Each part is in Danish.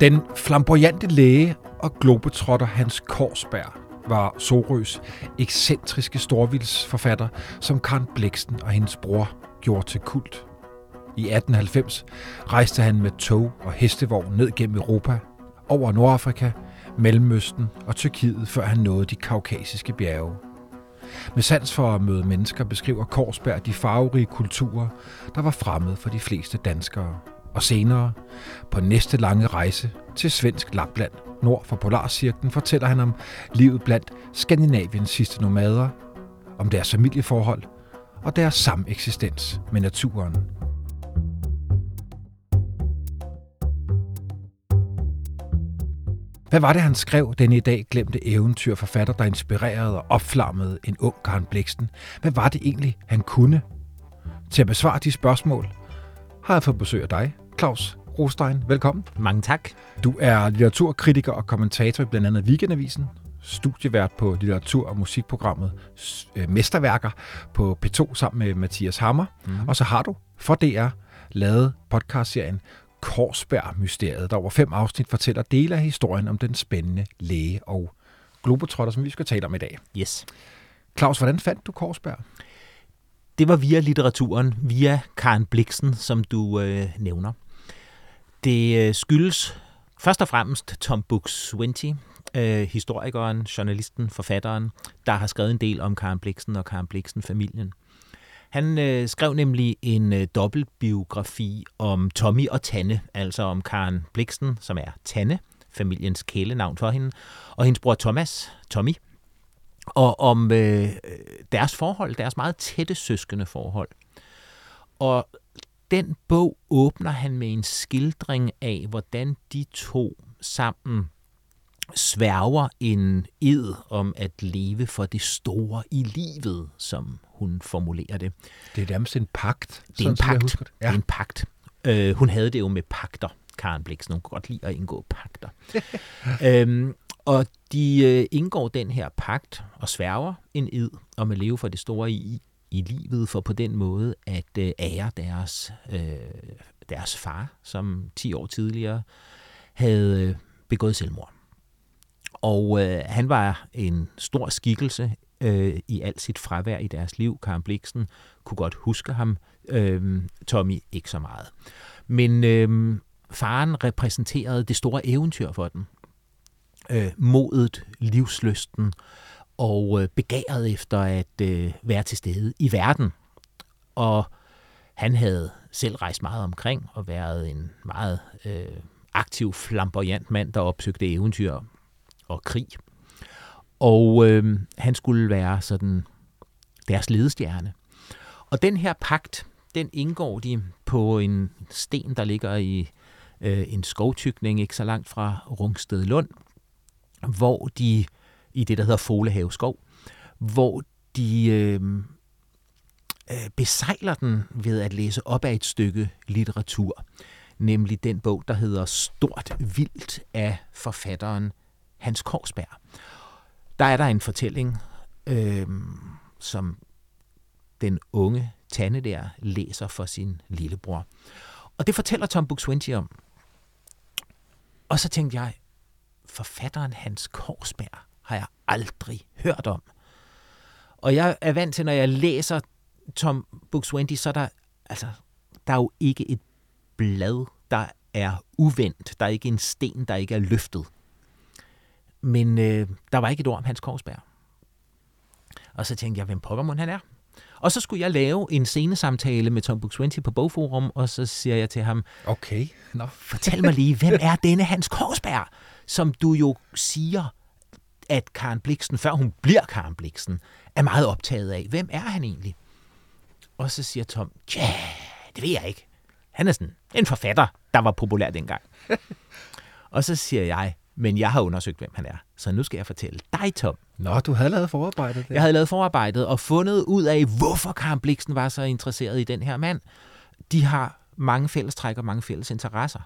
Den flamboyante læge og globetrotter Hans Korsberg var Sorøs ekscentriske storvildsforfatter, som Karen Bliksten og hendes bror gjorde til kult. I 1890 rejste han med tog og hestevogn ned gennem Europa, over Nordafrika, Mellemøsten og Tyrkiet, før han nåede de kaukasiske bjerge. Med sans for at møde mennesker beskriver Korsberg de farverige kulturer, der var fremmede for de fleste danskere. Og senere, på næste lange rejse til svensk Lapland, nord for Polarcirklen, fortæller han om livet blandt Skandinaviens sidste nomader, om deres familieforhold og deres sameksistens med naturen. Hvad var det, han skrev, den i dag glemte eventyrforfatter, der inspirerede og opflammede en ung Karen Bliksten? Hvad var det egentlig, han kunne? Til at besvare de spørgsmål har jeg fået besøg af dig, Claus Rostein. Velkommen. Mange tak. Du er litteraturkritiker og kommentator i blandt andet Weekendavisen, studievært på litteratur- og musikprogrammet øh, Mesterværker på P2 sammen med Mathias Hammer. Mm. Og så har du for DR lavet podcastserien Korsberg-mysteriet, der over fem afsnit fortæller dele af historien om den spændende læge og globetrotter, som vi skal tale om i dag. Yes. Claus, hvordan fandt du Korsberg? Det var via litteraturen, via Karen Bliksen, som du øh, nævner. Det øh, skyldes først og fremmest Tom Buk-Swienty, øh, historikeren, journalisten, forfatteren, der har skrevet en del om Karen Bliksen og Karen Bliksen-familien. Han øh, skrev nemlig en øh, dobbeltbiografi om Tommy og Tanne, altså om Karen Bliksen, som er Tanne, familiens kælenavn for hende, og hendes bror Thomas, Tommy, og om øh, deres forhold, deres meget tætte søskende forhold. Og den bog åbner han med en skildring af, hvordan de to sammen sværger en ed om at leve for det store i livet, som hun formulerer det. Det er nærmest en pagt. Det er en pagt. Det. Ja. det er en pagt. Øh, hun havde det jo med pakter, Karen Blix. Hun kunne godt lide at indgå pakter. øhm, og de øh, indgår den her pagt og sværger en ed om at leve for det store i, i livet, for på den måde at øh, ære deres, øh, deres far, som 10 år tidligere havde øh, begået selvmord. Og øh, han var en stor skikkelse øh, i alt sit fravær i deres liv. Karen Bliksen kunne godt huske ham. Øh, Tommy ikke så meget. Men øh, faren repræsenterede det store eventyr for dem. Øh, modet, livsløsten og øh, begæret efter at øh, være til stede i verden. Og han havde selv rejst meget omkring og været en meget øh, aktiv, flamboyant mand, der opsøgte eventyr og krig. Og øh, han skulle være sådan deres ledestjerne. Og den her pagt, den indgår de på en sten, der ligger i øh, en skovtykning ikke så langt fra Rungsted Lund, hvor de, i det der hedder Folehave Skov, hvor de øh, øh, besejler den ved at læse op af et stykke litteratur, nemlig den bog, der hedder Stort Vildt af forfatteren Hans Korsberg. Der er der en fortælling, øh, som den unge Tanne der læser for sin lillebror. Og det fortæller Tom Buk Swinty om. Og så tænkte jeg, forfatteren Hans Korsberg har jeg aldrig hørt om. Og jeg er vant til, når jeg læser Tom Buk-Swienty, så er der, altså, der er jo ikke et blad, der er uvendt. Der er ikke en sten, der ikke er løftet. Men øh, der var ikke et ord om Hans Korsberg. Og så tænkte jeg, hvem Pokémon han er. Og så skulle jeg lave en scenesamtale med Tom Buk-Swienty på Bogforum, og så siger jeg til ham, okay, no. fortæl mig lige, hvem er denne Hans Korsberg, som du jo siger, at Karen Bliksen, før hun bliver Karen Bliksen, er meget optaget af. Hvem er han egentlig? Og så siger Tom, ja, det ved jeg ikke. Han er sådan en forfatter, der var populær dengang. og så siger jeg, men jeg har undersøgt, hvem han er. Så nu skal jeg fortælle dig, Tom. Nå, du havde lavet forarbejdet. Der. Jeg havde lavet forarbejdet og fundet ud af, hvorfor Karen Bliksen var så interesseret i den her mand. De har mange fællestræk og mange fælles interesser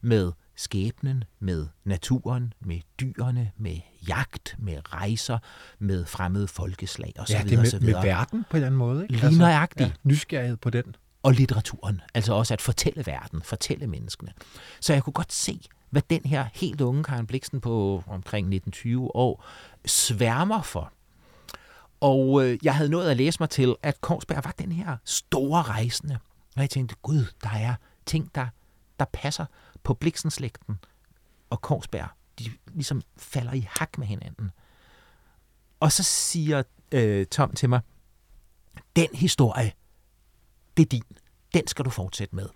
med skæbnen, med naturen, med dyrene, med jagt, med rejser, med fremmede folkeslag osv. Ja, det er med, med verden på den måde. Ikke? Lige altså, nøjagtigt. Ja, nysgerrighed på den. Og litteraturen, altså også at fortælle verden, fortælle menneskene. Så jeg kunne godt se, hvad den her helt unge Karen Bliksen på omkring 19-20 år sværmer for. Og øh, jeg havde nået at læse mig til, at Korsberg var den her store rejsende. Og jeg tænkte, gud, der er ting, der, der passer på Bliksenslægten og Korsberg. De ligesom falder i hak med hinanden. Og så siger øh, Tom til mig, den historie, det er din. Den skal du fortsætte med.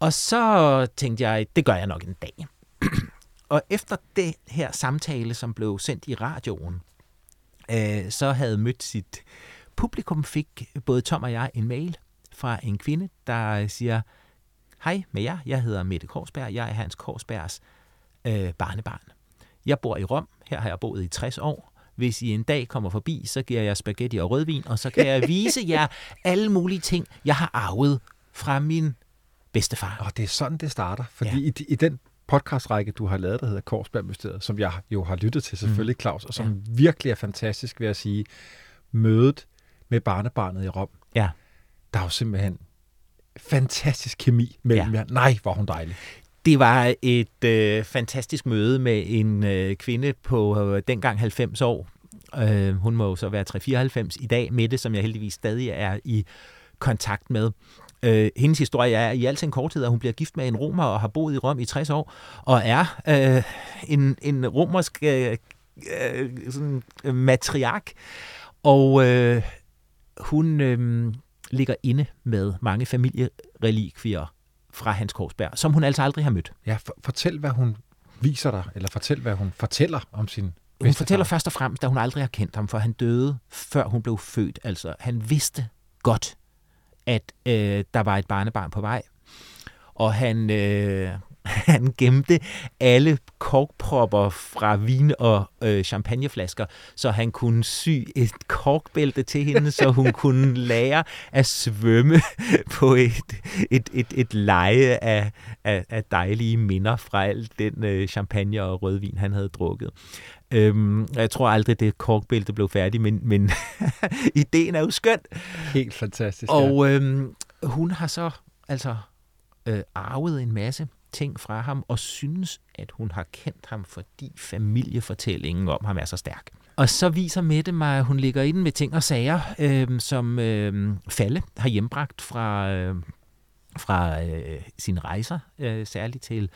Og så tænkte jeg, det gør jeg nok en dag. og efter det her samtale, som blev sendt i radioen, øh, så havde mødt sit publikum, fik både Tom og jeg en mail fra en kvinde, der siger, hej med jer, jeg hedder Mette Korsberg, jeg er Hans Korsbergs øh, barnebarn. Jeg bor i Rom, her har jeg boet i 60 år. Hvis I en dag kommer forbi, så giver jeg spaghetti og rødvin, og så kan jeg vise jer alle mulige ting, jeg har arvet fra min bedstefar. Og det er sådan, det starter. Fordi ja. i, i den podcastrække, du har lavet, der hedder Korsberg Mysteriet, som jeg jo har lyttet til selvfølgelig, mm. Claus, og som ja. virkelig er fantastisk, vil jeg sige, mødet med barnebarnet i Rom. Ja. Der er jo simpelthen fantastisk kemi mellem ja. jer. Nej, hvor hun dejlig. Det var et øh, fantastisk møde med en øh, kvinde på øh, dengang 90 år. Øh, hun må jo så være 3-94 i dag, med det, som jeg heldigvis stadig er i kontakt med. Øh, hendes historie er i al sin korthed, at hun bliver gift med en romer og har boet i Rom i 60 år, og er øh, en, en romersk øh, øh, sådan, øh, matriark. Og øh, hun øh, ligger inde med mange familierelikvier fra Hans Korsberg, som hun altså aldrig har mødt. Ja, for, fortæl, hvad hun viser dig, eller fortæl, hvad hun fortæller om sin Hun fortæller først og fremmest, at hun aldrig har kendt ham, for han døde, før hun blev født. Altså, han vidste godt, at øh, der var et barnebarn på vej. Og han, øh, han gemte alle korkpropper fra vin og øh, champagneflasker, så han kunne sy et korkbælte til hende, så hun kunne lære at svømme på et, et, et, et leje af, af, af dejlige minder fra al den øh, champagne og rødvin, han havde drukket. Øhm, jeg tror aldrig, det korkbælte blev færdigt, men, men ideen er jo skøn. Helt fantastisk. Og øhm, hun har så altså øh, arvet en masse ting fra ham, og synes, at hun har kendt ham, fordi familiefortællingen om ham er så stærk. Og så viser Mette mig, at hun ligger inde med ting og sager, øh, som øh, Falle har hjembragt fra, øh, fra øh, sine rejser, øh, særligt til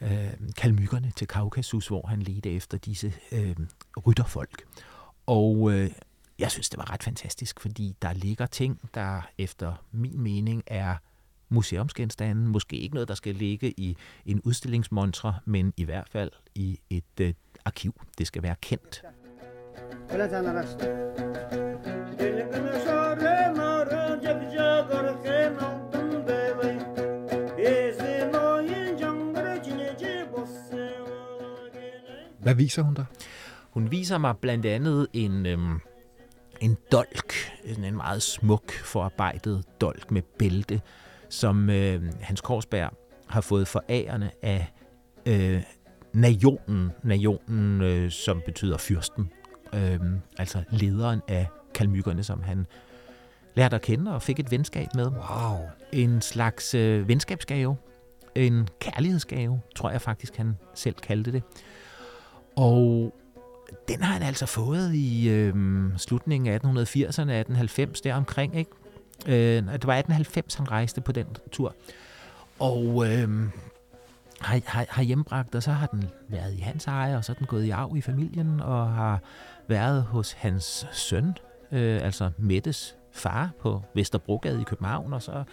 øh, kalmykkerne til Kaukasus, hvor han ledte efter disse øh, rytterfolk. Og øh, jeg synes, det var ret fantastisk, fordi der ligger ting, der efter min mening er museumsgenstande. Måske ikke noget, der skal ligge i en udstillingsmontre, men i hvert fald i et øh, arkiv. Det skal være kendt. Hvad viser hun der? Hun viser mig blandt andet en, øhm, en dolk, en meget smuk forarbejdet dolk med bælte, som øh, Hans Korsberg har fået forærende af øh, nationen, nationen øh, som betyder fyrsten, øh, altså lederen af kalmykkerne, som han lærte at kende og fik et venskab med. Wow. En slags øh, venskabsgave, en kærlighedsgave, tror jeg faktisk, han selv kaldte det. Og den har han altså fået i øh, slutningen af 1880'erne, 1890 deromkring, ikke? Øh, det var 1890, han rejste på den tur. Og øh, har, har, har hjembragt, og så har den været i hans eje, og så er den gået i arv i familien, og har været hos hans søn, øh, altså Mettes far på Vesterbrogade i København, og så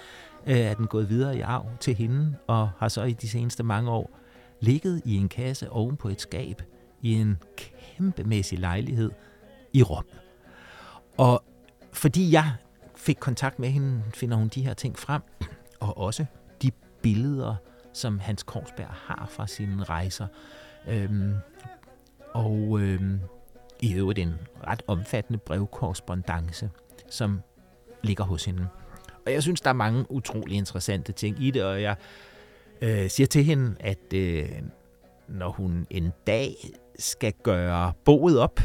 øh, er den gået videre i arv til hende, og har så i de seneste mange år ligget i en kasse oven på et skab i en kæmpemæssig lejlighed i Rom. Og fordi jeg fik kontakt med hende, finder hun de her ting frem, og også de billeder, som Hans Korsberg har fra sine rejser. Øhm, og øhm, i øvrigt en ret omfattende brevkorrespondence, som ligger hos hende. Og jeg synes, der er mange utrolig interessante ting i det, og jeg øh, siger til hende, at øh, når hun en dag skal gøre boet op,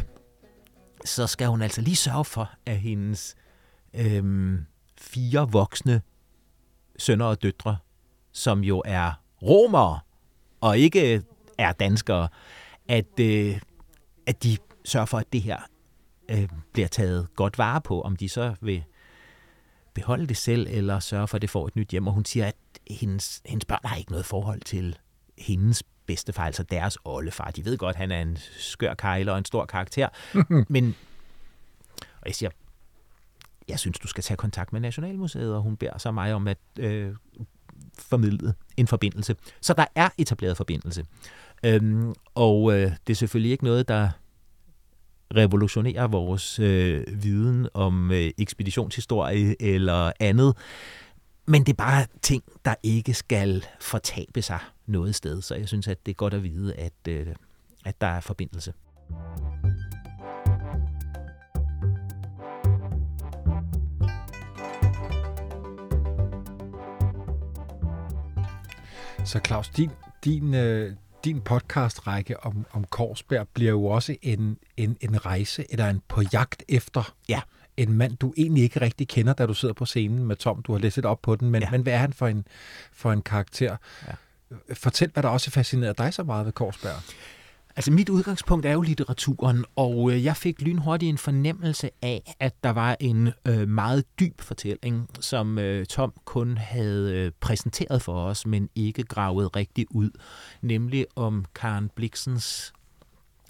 så skal hun altså lige sørge for, at hendes øhm, fire voksne sønner og døtre, som jo er romere, og ikke er danskere, at, øh, at de sørger for, at det her øh, bliver taget godt vare på, om de så vil beholde det selv, eller sørge for, at det får et nyt hjem. Og hun siger, at hendes, hendes børn har ikke noget forhold til hendes bedstefar, altså deres oldefar. De ved godt, at han er en skør kejler og en stor karakter, men og jeg siger, jeg synes, du skal tage kontakt med Nationalmuseet, og hun beder så mig om at øh, formidle en forbindelse. Så der er etableret forbindelse. Øhm, og øh, det er selvfølgelig ikke noget, der revolutionerer vores øh, viden om øh, ekspeditionshistorie eller andet. Men det er bare ting, der ikke skal fortabe sig noget sted. Så jeg synes, at det er godt at vide, at, øh, at der er forbindelse. Så Claus, din, din, øh, din podcast-række om, om Korsberg bliver jo også en, en, en rejse, eller en på jagt efter Ja. en mand, du egentlig ikke rigtig kender, da du sidder på scenen med Tom. Du har læst lidt op på den, men, ja. Men hvad er han for en, for en karakter? Ja. Fortæl, hvad der også fascinerer dig så meget ved Korsberg. Altså mit udgangspunkt er jo litteraturen, og øh, jeg fik lynhurtigt en fornemmelse af, at der var en øh, meget dyb fortælling, som øh, Tom kun havde øh, præsenteret for os, men ikke gravet rigtigt ud, nemlig om Karen Bliksens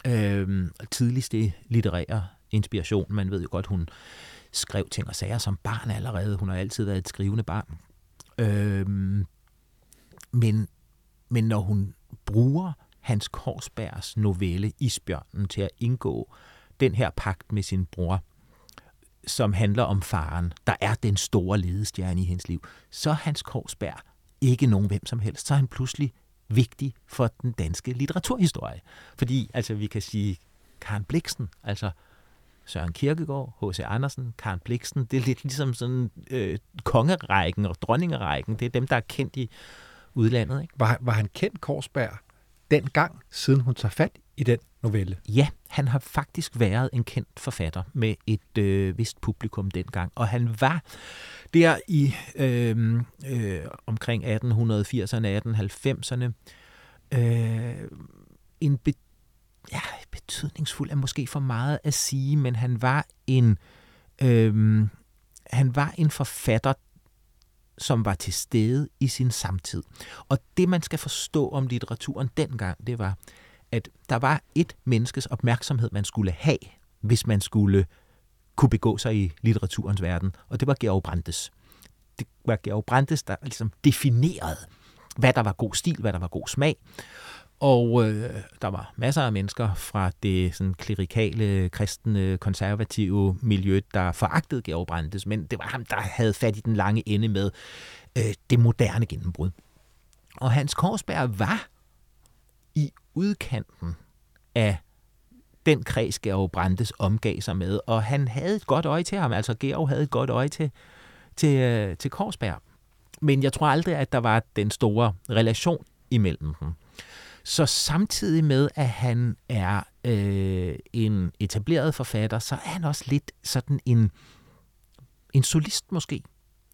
øh, tidligste litterære inspiration. Man ved jo godt, hun skrev ting og sager som barn allerede. Hun har altid været et skrivende barn. Øh, men, men når hun bruger Hans Korsbergs novelle Isbjørnen til at indgå den her pagt med sin bror, som handler om faren, der er den store ledestjerne i hendes liv, så er Hans Korsberg ikke nogen hvem som helst. Så er han pludselig vigtig for den danske litteraturhistorie. Fordi altså, vi kan sige Karen Bliksen, altså Søren Kierkegaard, H.C. Andersen, Karen Bliksen, det er lidt ligesom sådan øh, kongerækken og dronningerækken. Det er dem, der er kendt i udlandet. Ikke? Var, var han kendt Korsberg dengang, siden hun tager fat i den novelle? Ja, han har faktisk været en kendt forfatter med et øh, vist publikum dengang, og han var der i øh, øh, omkring 1880'erne, 1890'erne øh, en be, ja, betydningsfuld er måske for meget at sige, men han var en øh, han var en forfatter, som var til stede i sin samtid. Og det, man skal forstå om litteraturen dengang, det var, at der var et menneskes opmærksomhed, man skulle have, hvis man skulle kunne begå sig i litteraturens verden, og det var Georg Brandes. Det var Georg Brandes, der ligesom definerede, hvad der var god stil, hvad der var god smag. Og øh, der var masser af mennesker fra det sådan klerikale, kristne, konservative miljø, der foragtede Georg Brandes, men det var ham, der havde fat i den lange ende med øh, det moderne gennembrud. Og Hans Korsberg var i udkanten af den kreds, Georg Brandes omgav sig med, og han havde et godt øje til ham, altså Georg havde et godt øje til, til, øh, til Korsberg. Men jeg tror aldrig, at der var den store relation imellem dem. Så samtidig med, at han er øh, en etableret forfatter, så er han også lidt sådan en, en solist måske.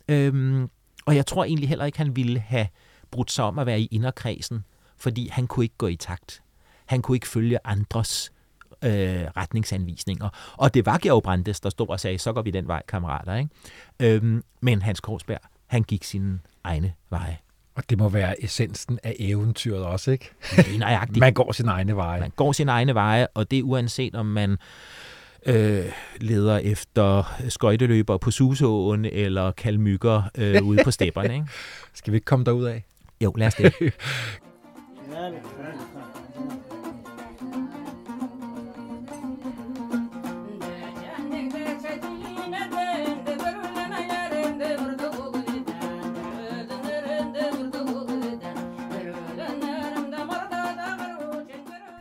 Øhm, og jeg tror egentlig heller ikke, han ville have brudt sig om at være i inderkredsen, fordi han kunne ikke gå i takt. Han kunne ikke følge andres øh, retningsanvisninger. Og det var Georg Brandes, der stod og sagde, så går vi den vej, kammerater. Ikke? Øhm, men Hans Korsberg, han gik sine egne veje. Og det må være essensen af eventyret også, ikke? Det er. Man går sin egne veje. Man går sine egne veje, og det er uanset om man øh, leder efter skøjteløber på Susåen eller kalmykker øh, ude på stepperne. Ikke? Skal vi ikke komme derud af? Jo, lad os det.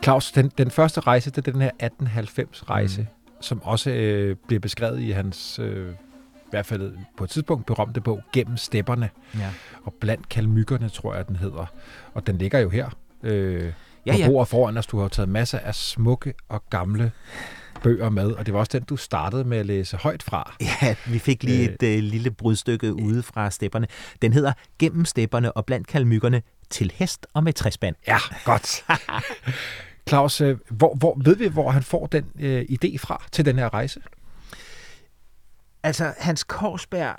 Claus, den, den første rejse, det er den her 1890-rejse, mm. som også øh, bliver beskrevet i hans, øh, i hvert fald på et tidspunkt, berømte bog, Gennem stepperne. Ja. Og blandt kalmykkerne, tror jeg, den hedder. Og den ligger jo her øh, Ja, på ja. bordet foran os. Du har taget masser af smukke og gamle bøger med, og det var også den, du startede med at læse højt fra. Ja, vi fik lige et øh, lille brudstykke ude fra stepperne. Den hedder Gennem stepperne og blandt kalmykkerne til hest og med træspand. Ja, godt. Claus, øh, hvor, hvor, ved vi, hvor han får den øh, idé fra til den her rejse? Altså, Hans Korsberg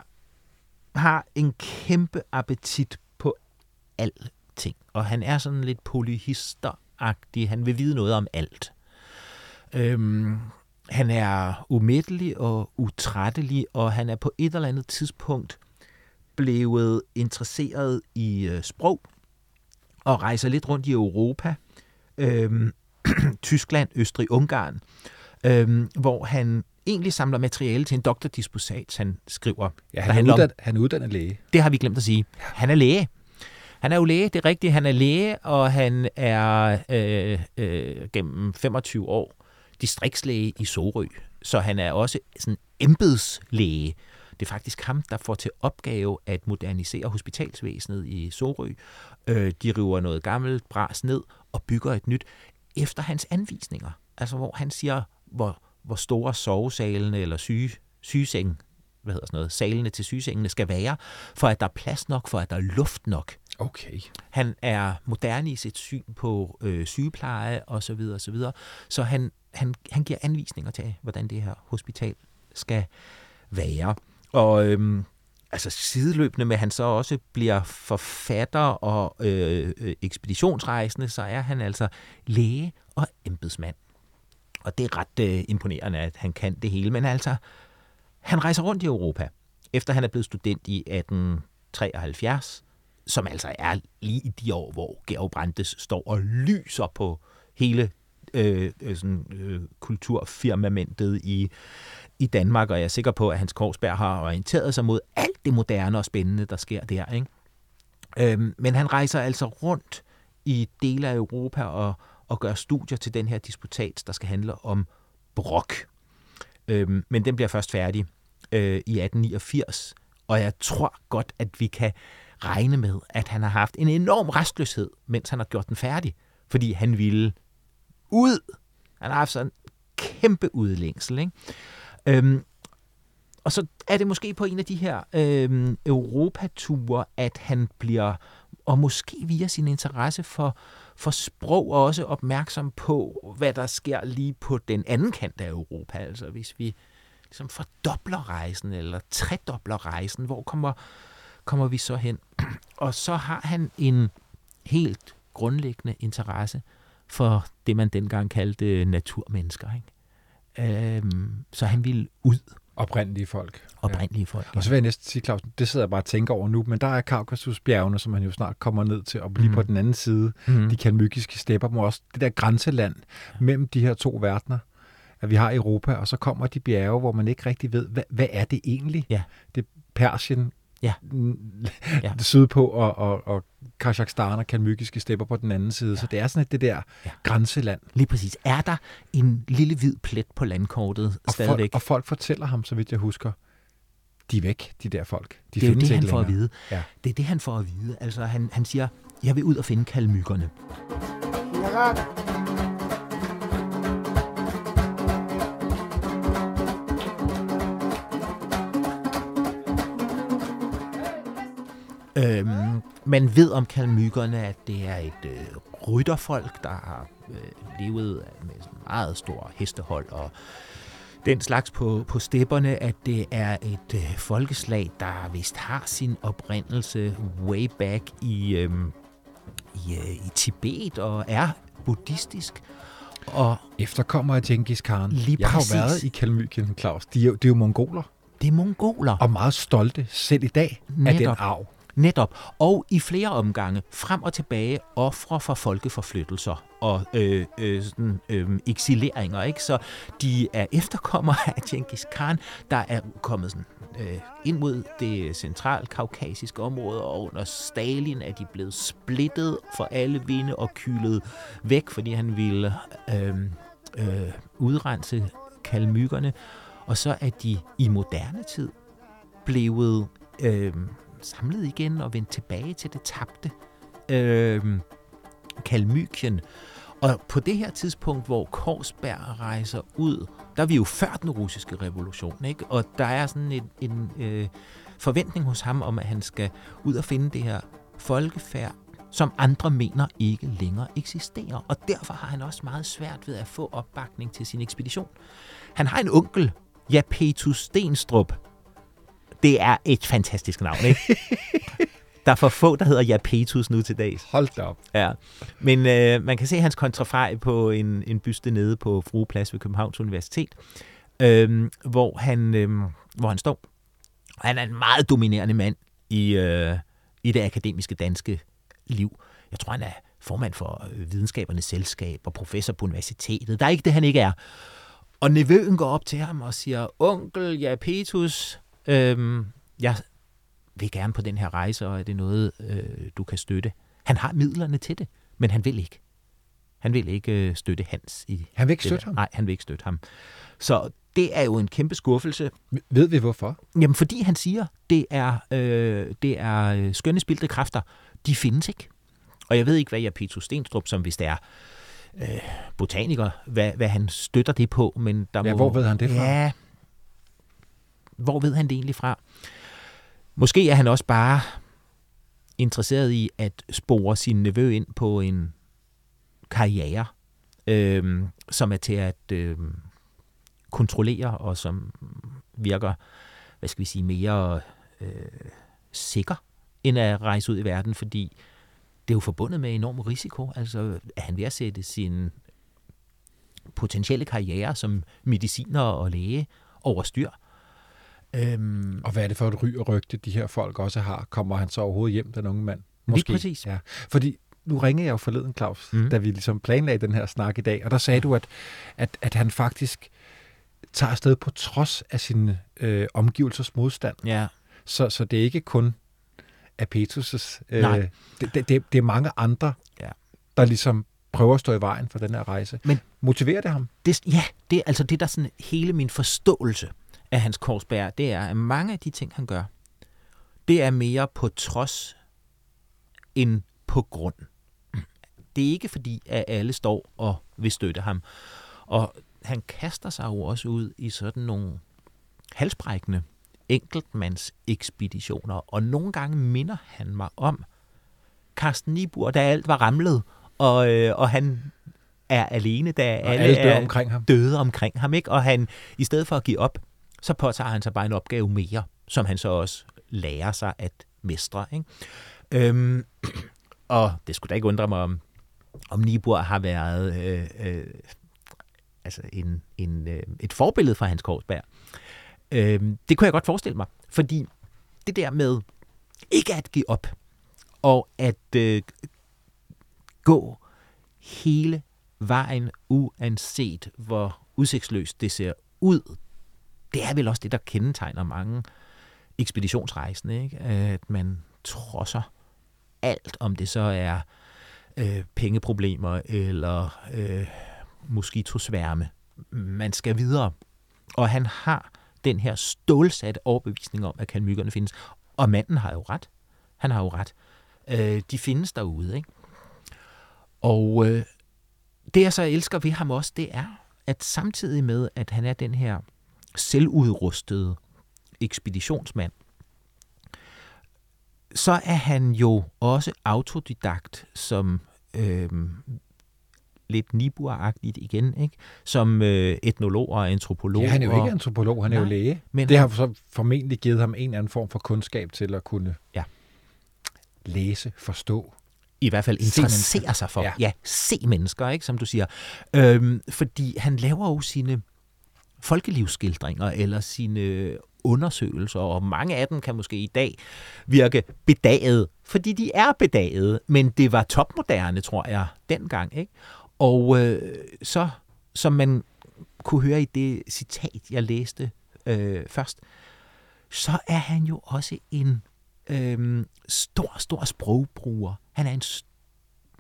har en kæmpe appetit på alting, og han er sådan lidt polyhisteragtig. Han vil vide noget om alt. Øhm, han er umættelig og utrættelig, og han er på et eller andet tidspunkt blevet interesseret i øh, sprog og rejser lidt rundt i Europa, øhm, Tyskland, Østrig, Ungarn, øhm, hvor han egentlig samler materiale til en doktordisputat, han skriver. Ja, han, er uddannet, han er uddannet læge. Det har vi glemt at sige. Han er læge. Han er jo læge, det er rigtigt. Han er læge, og han er øh, øh, gennem 25 år distriktslæge i Sorø. Så han er også sådan embedslæge. Det er faktisk ham, der får til opgave at modernisere hospitalsvæsenet i Sorø. Øh, de river noget gammelt bras ned og bygger et nyt efter hans anvisninger. Altså hvor han siger, hvor, hvor store sovesalene eller syge, sygeseng, hvad hedder sådan noget, salene til sygesengene skal være, for at der er plads nok, for at der er luft nok. Okay. Han er moderne i sit syn på øh, sygepleje og så videre, og så videre. Så han, han, han giver anvisninger til, hvordan det her hospital skal være. Og øhm, altså sideløbende med, at han så også bliver forfatter og øh, øh, ekspeditionsrejsende, så er han altså læge og embedsmand. Og det er ret øh, imponerende, at han kan det hele. Men altså, han rejser rundt i Europa, efter han er blevet student i 1873, som altså er lige i de år, hvor Georg Brandes står og lyser på hele øh, øh sådan, øh, kulturfirmamentet i, i Danmark, og jeg er sikker på, at Hans Korsberg har orienteret sig mod alt det moderne og spændende, der sker der. Ikke? Øhm, men han rejser altså rundt i dele af Europa og, og gør studier til den her disputat, der skal handle om brok. Øhm, men den bliver først færdig øh, i 1889, og jeg tror godt, at vi kan regne med, at han har haft en enorm restløshed, mens han har gjort den færdig, fordi han ville ud. Han har haft sådan en kæmpe udlængsel. Ikke? Øhm, og så er det måske på en af de her øh, Europaturer, at han bliver, og måske via sin interesse for, for sprog, også opmærksom på, hvad der sker lige på den anden kant af Europa. Altså hvis vi ligesom fordobler rejsen, eller tredobler rejsen, hvor kommer, kommer vi så hen? Og så har han en helt grundlæggende interesse for det, man dengang kaldte naturmennesker. Ikke? Øhm, så han ville ud. Oprindelige folk. Oprindelige ja. folk, ja. Og så vil jeg næsten sige, Claus, det sidder jeg bare og tænker over nu, men der er Kaukasusbjergene, som han jo snart kommer ned til, og blive mm. på den anden side. Mm. De kalmykiske stepper, må også det der grænseland mellem de her to verdener, at vi har Europa, og så kommer de bjerge, hvor man ikke rigtig ved, hvad, hvad er det egentlig? Ja. Det er Persien, ja. ja. sydpå, og, og, og Kazakhstan og kalmykiske stepper på den anden side. Ja. Så det er sådan et det der ja. grænseland. Lige præcis. Er der en lille hvid plet på landkortet og stadigvæk? Folk, og folk fortæller ham, så vidt jeg husker, de er væk, de der folk. De det er jo det, han får at vide. Ja. Det er det, han får at vide. Altså, han, han siger, jeg vil ud og finde kalmykkerne. Ja. Øhm, man ved om kalmykkerne, at det er et øh, rytterfolk, der har øh, levet med meget stor hestehold og den slags på, på stepperne, at det er et øh, folkeslag, der vist har sin oprindelse way back i, øh, i, øh, i Tibet og er buddhistisk. Og Efterkommer af Genghis Khan. Lige Jeg har jo været i Kalmykien, Claus. De er, de er jo mongoler. Det er mongoler. Og meget stolte selv i dag Netop. af den arv. Netop. Og i flere omgange frem og tilbage ofre for folkeforflyttelser og øh, øh, sådan, øh, eksileringer. Ikke? Så de er efterkommere af Genghis Khan, der er kommet sådan, øh, ind mod det centralkaukasiske område, og under Stalin er de blevet splittet for alle vinde og kylet væk, fordi han ville øh, øh, udrense kalmykkerne. Og så er de i moderne tid blevet øh, samlet igen og vendt tilbage til det tabte øh, Kalmykien. Og på det her tidspunkt, hvor Korsberg rejser ud, der er vi jo før den russiske revolution, ikke? og der er sådan en, en øh, forventning hos ham om, at han skal ud og finde det her folkefærd, som andre mener ikke længere eksisterer. Og derfor har han også meget svært ved at få opbakning til sin ekspedition. Han har en onkel, Japetus Stenstrup. Det er et fantastisk navn, ikke? Der er for få, der hedder Japetus nu til dags. Hold da op. Ja. Men øh, man kan se hans kontrafej på en, en byste nede på Frueplads ved Københavns Universitet, øh, hvor, han, øh, hvor han står. Han er en meget dominerende mand i, øh, i det akademiske danske liv. Jeg tror, han er formand for øh, videnskabernes selskab og professor på universitetet. Der er ikke det, han ikke er. Og nevøen går op til ham og siger, onkel Japetus, øh, jeg vil gerne på den her rejse, og er det noget, øh, du kan støtte? Han har midlerne til det, men han vil ikke. Han vil ikke øh, støtte Hans. I Han vil ikke støtte der. ham? Nej, han vil ikke støtte ham. Så det er jo en kæmpe skuffelse. Ved vi hvorfor? Jamen, fordi han siger, det er, øh, det er øh, skønne spildte kræfter. De findes ikke. Og jeg ved ikke, hvad jeg Petrus Stenstrup, som hvis det er øh, botaniker, hvad, hvad han støtter det på, men der Ja, må... hvor ved han det fra? Ja, hvor ved han det egentlig fra? Måske er han også bare interesseret i at spore sin nevø ind på en karriere, øh, som er til at øh, kontrollere og som virker, hvad skal vi sige, mere øh, sikker end at rejse ud i verden, fordi det er jo forbundet med enorm risiko. Altså, er han ved at sætte sin potentielle karriere som mediciner og læge over styr? Øhm, Og hvad er det for et ry og rygte, de her folk også har? Kommer han så overhovedet hjem, den unge mand? Lige præcis. Ja. Fordi nu ringede jeg jo forleden, Claus, mm. Da vi ligesom planlagde den her snak i dag, og der sagde du, at, at, at han faktisk tager afsted på trods af sin øh, omgivelsers modstand. ja, Så, så det er ikke kun Apetus' øh, Nej. det, det, det, det er mange andre, Ja. der ligesom prøver at stå i vejen for den her rejse. Men- Motiverer det ham? det, ja, det er altså det, der sådan hele min forståelse af hans korsbær, det er, at mange af de ting, han gør, det er mere på trods end på grund. Det er ikke fordi, at alle står og vil støtte ham. Og han kaster sig jo også ud i sådan nogle halsbrækkende enkeltmands ekspeditioner, og nogle gange minder han mig om Carsten Niebuhr, da alt var ramlet, og, øh, og han er alene, da Og alle, alle dør er omkring ham. døde omkring ham, ikke? Og han, i stedet for at give op, så påtager han sig bare en opgave mere, som han så også lærer sig at mestre, ikke? Øhm, og det skulle da ikke undre mig, om, om Niebuhr har været øh, øh, altså en, en, øh, et forbillede for Hans Korsberg. Øhm, det kunne jeg godt forestille mig, fordi det der med ikke at give op, og at øh, gå hele vejen, uanset hvor udsigtsløst det ser ud, det er vel også det, der kendetegner mange ekspeditionsrejsende, ikke? at man trodser alt, om det så er øh, pengeproblemer eller øh, moskitosværme. Man skal videre. Og han har den her stålsatte overbevisning om, at kalmykkerne findes. Og manden har jo ret. Han har jo ret. Øh, de findes derude, ikke? Og øh, det, jeg så elsker ved ham også, det er, at samtidig med, at han er den her selvudrustede ekspeditionsmand, så er han jo også autodidakt, som øh, lidt Niebuhr-agtigt igen, ikke? som øh, etnolog og antropolog. Ja, han er jo og, ikke antropolog, han er jo Nej, læge. men det har så formentlig givet ham en eller anden form for kundskab til at kunne Ja. læse, forstå. i hvert fald Se interessere sig for. Ja. Ja. ja, se mennesker, ikke, som du siger. Øhm, fordi han laver jo sine folkelivsskildringer eller sine undersøgelser, og mange af dem kan måske i dag virke bedaget, fordi de er bedaget, men det var topmoderne, tror jeg, dengang. Ikke? Og øh, så, som man kunne høre i det citat, jeg læste øh, først, så er han jo også en øh, stor, stor sprogbruger. Han er en st-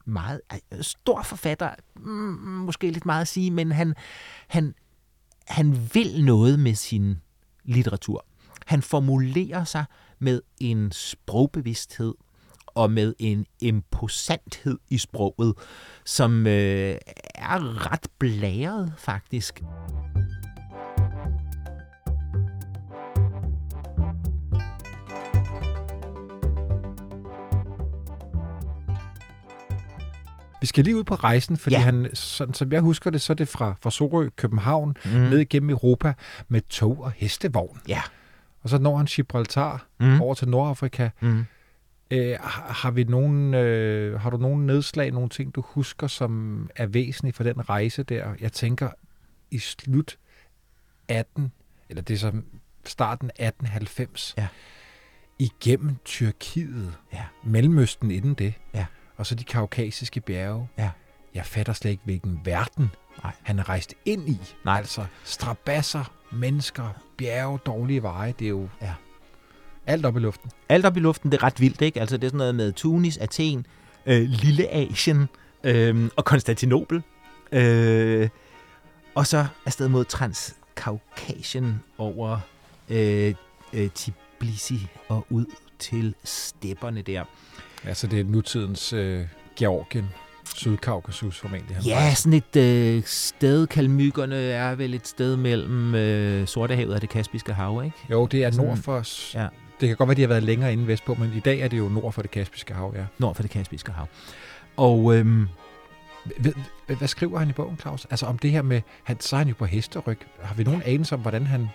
meget øh, stor forfatter, mm, måske lidt meget at sige, men han, han, han vil noget med sin litteratur. Han formulerer sig med en sprogbevidsthed og med en imposanthed i sproget, som øh, er ret blæret faktisk. Vi skal lige ud på rejsen, fordi Ja. han, sådan som jeg husker det, så er det fra, fra Sorø, København, Mm. ned igennem Europa med tog og hestevogn. Ja. Og så når han Gibraltar Mm. over til Nordafrika. Mm. Øh, har, har, vi nogen, øh, har du nogen nedslag, nogle ting, du husker, som er væsentlige for den rejse der? Jeg tænker, i slut 18, eller det er så starten 1890, Ja. igennem Tyrkiet, Ja. Mellemøsten inden det, Ja. Og så de kaukasiske bjerge. Ja. Jeg fatter slet ikke, hvilken verden Nej. han er rejst ind i. Nej. Altså strabasser, mennesker, bjerge, dårlige veje, det er jo Ja. alt op i luften. Alt op i luften, det er ret vildt, ikke? Altså, det er sådan noget med Tunis, Athen, øh, Lille Asien øh, og Konstantinopel. Øh, og så afsted mod Transkaukasien over øh, øh, Tbilisi og ud til stepperne der. Altså det er nutidens øh, Georgien, Sydkaukasus formentlig. han Ja, rejste. sådan et øh, sted, Kalmykkerne er vel et sted mellem øh, Sortehavet og det Kaspiske Hav, ikke? Jo, det er Sådan- nord for... s- Ja. Det kan godt være, de har været længere inde vestpå, men i dag er det jo nord for det Kaspiske Hav, ja. Nord for det Kaspiske Hav. Og øhm, hvad skriver han i bogen, Claus? Altså om det her med, han, så er han jo på hesteryg. Har vi nogen anelse om, hvordan han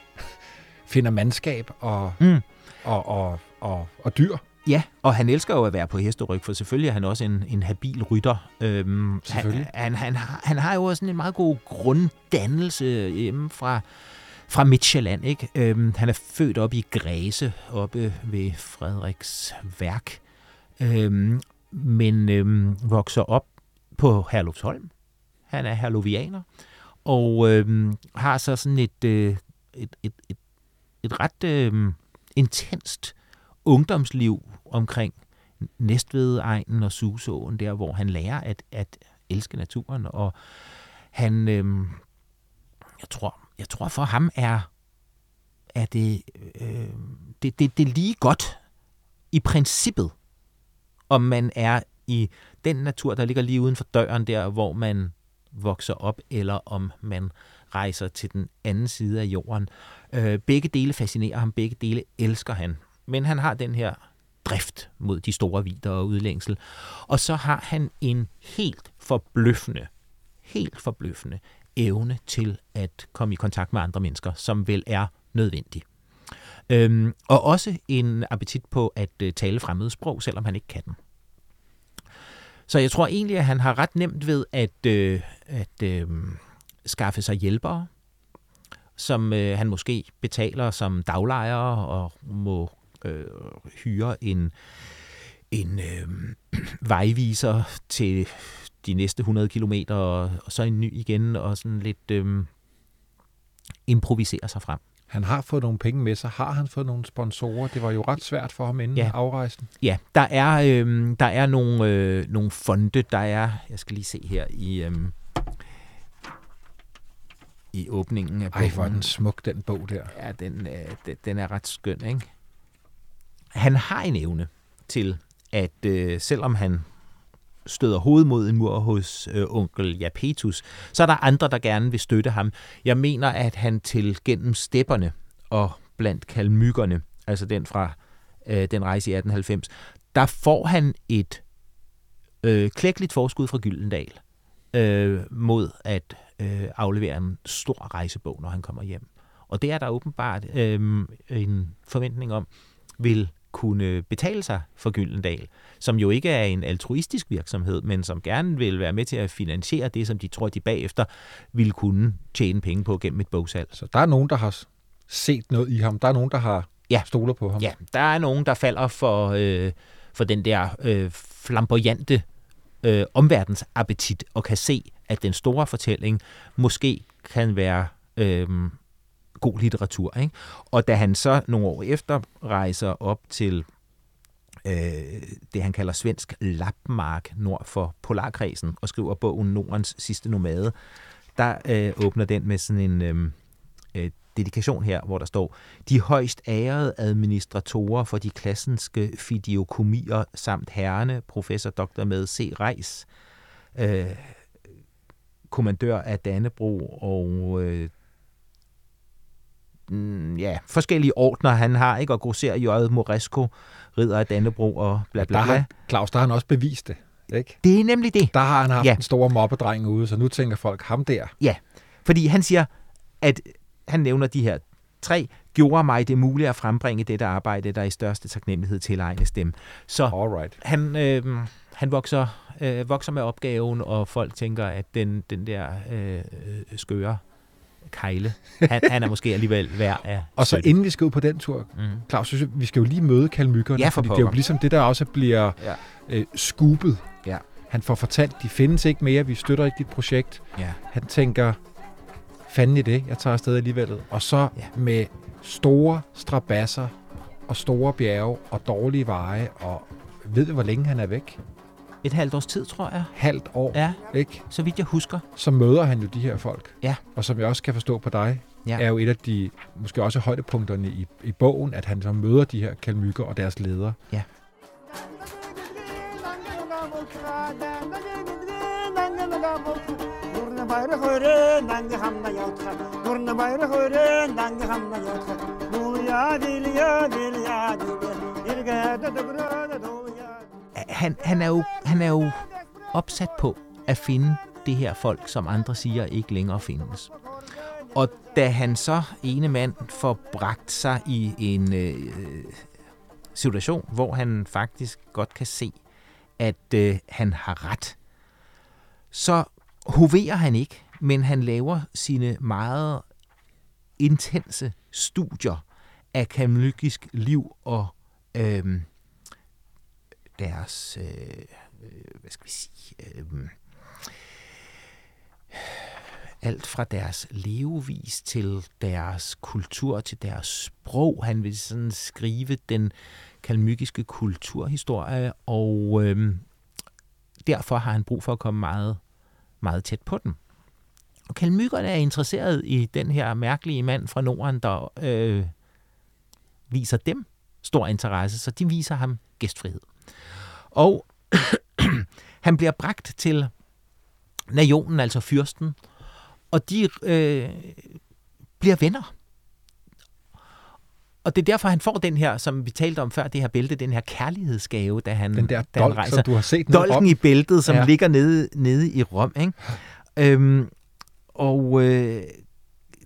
finder mandskab og, mm, og, og, og, og dyr? Ja, og han elsker jo at være på hesteryg, for selvfølgelig er han også en, en habil rytter. Øhm, han, Selvfølgelig. han, han, har, han har jo også sådan en meget god grunddannelse hjemme fra, fra Midtjylland. Ikke? Øhm, han er født op i Græse, oppe ved Frederiks værk, øhm, men øhm, vokser op på Herlufsholm. Han er herlovianer, og øhm, har så sådan et, øh, et, et, et, et ret øh, intenst ungdomsliv omkring Næstved-egnen og Susåen, der hvor han lærer at, at elske naturen, og han, øhm, jeg tror, jeg tror for ham er, er det, øh, det, det, det lige godt i princippet, om man er i den natur, der ligger lige uden for døren der, hvor man vokser op, eller om man rejser til den anden side af jorden. Øh, begge dele fascinerer ham, begge dele elsker han. Men han har den her drift mod de store vider og udlængsel. Og så har han en helt forbløffende, helt forbløffende evne til at komme i kontakt med andre mennesker, som vel er nødvendig. Øhm, og også en appetit på at øh, tale fremmede sprog, selvom han ikke kan dem. Så jeg tror egentlig, at han har ret nemt ved at, øh, at øh, skaffe sig hjælpere, som øh, han måske betaler som daglejere og må øh, hyre en, en øh, vejviser til de næste 100 kilometer, og, og så en ny igen, og sådan lidt øh, improvisere sig frem. Han har fået nogle penge med sig. Har han fået nogle sponsorer? Det var jo ret svært for ham inden Ja. afrejsen. Ja, der er, øh, der er nogle, øh, nogle fonde, der er, jeg skal lige se her i, øh, i åbningen af Ej, hvor er bogen. den smuk, den bog der. Ja, den, øh, den, den er ret skøn, ikke? Han har en evne til, at øh, selvom han støder hovedet mod en mur hos øh, onkel Japetus, så er der andre, der gerne vil støtte ham. Jeg mener, at han til gennem stepperne og blandt kalmykkerne, altså den fra øh, den rejse i 1890, der får han et øh, klækkeligt forskud fra Gyldendal øh, mod at øh, aflevere en stor rejsebog, når han kommer hjem. Og det er der åbenbart øh, en forventning om, vil kunne betale sig for Gyldendal, som jo ikke er en altruistisk virksomhed, men som gerne vil være med til at finansiere det, som de tror, de bagefter vil kunne tjene penge på gennem et bogsalg. Så der er nogen, der har set noget i ham. Der er nogen, der har Ja. stoler på ham. Ja, der er nogen, der falder for, øh, for den der øh, flamboyante øh, omverdensappetit, og kan se, at den store fortælling måske kan være øh, god litteratur. Ikke? Og da han så nogle år efter rejser op til øh, det, han kalder svensk Lappmark nord for Polarkredsen, og skriver bogen Nordens sidste nomade, der øh, åbner den med sådan en øh, øh, dedikation her, hvor der står, de højst ærede administratorer for de klassenske fidiokomier samt herrene, professor Dr. med C. Reis, øh, kommandør af Dannebro og øh, mm, ja, forskellige ordner han har, ikke? Og grosser J. Moresco, ridder af Dannebro og bla bla Der har, Claus, der har han også bevist det. Ikke? Det er nemlig det. Der har han haft Ja. ja. en stor mobbedreng ude, så nu tænker folk, ham der. Ja, fordi han siger, at han nævner de her tre, gjorde mig det muligt at frembringe dette arbejde, der i største taknemmelighed tilegnes dem. Så Alright. han, øh, han vokser, øh, vokser med opgaven, og folk tænker, at den, den der øh, øh, skøre kejle, han, han er måske alligevel værd af Og så inden vi skal ud på den tur, Mm. Claus, synes jeg, vi skal jo lige møde kalmykkerne, Ja, for fordi det er jo ligesom det, der også bliver Ja. øh, skupet. Ja. Han får fortalt, de findes ikke mere, vi støtter ikke dit projekt. Ja. Han tænker, fanden i det, jeg tager afsted alligevel. Og så ja. med store strabasser og store bjerge og dårlige veje, og ved vi, hvor længe han er væk? Et halvt års tid, tror jeg. Halvt år, Ja, ikke? så vidt jeg husker. Så møder han jo de her folk. Ja. Og som jeg også kan forstå på dig, Ja. er jo et af de, måske også højdepunkterne i, i bogen, at han så møder de her kalmykker og deres ledere. Nurna bayrak ören dangi hamna yotqa Nurna bayrak ören dangi hamna yotqa Nul ya dil ya dil ya dil Irga da dobra da do ya han, han, er jo, han er jo opsat på at finde det her folk, som andre siger ikke længere findes. Og da han så ene mand får bragt sig i en øh, situation, hvor han faktisk godt kan se, at øh, han har ret, så hoverer han ikke, men han laver sine meget intense studier af kamlykisk liv og øh, deres, øh, øh, hvad skal vi sige, øh, alt fra deres levevis til deres kultur, til deres sprog. Han vil sådan skrive den kalmykiske kulturhistorie, og øh, derfor har han brug for at komme meget, meget tæt på den. Og kalmykkerne er interesseret i den her mærkelige mand fra Norden, der øh, viser dem stor interesse, så de viser ham gæstfrihed. Og han bliver bragt til nationen, altså fyrsten, og de øh, bliver venner. Og det er derfor, han får den her, som vi talte om før, det her bælte, den her kærlighedsgave, da han, Den der da han dolk, rejser. som du har set Dolken i bæltet, som. Ja. ligger nede, nede i Rom. Ikke? Øhm, og øh,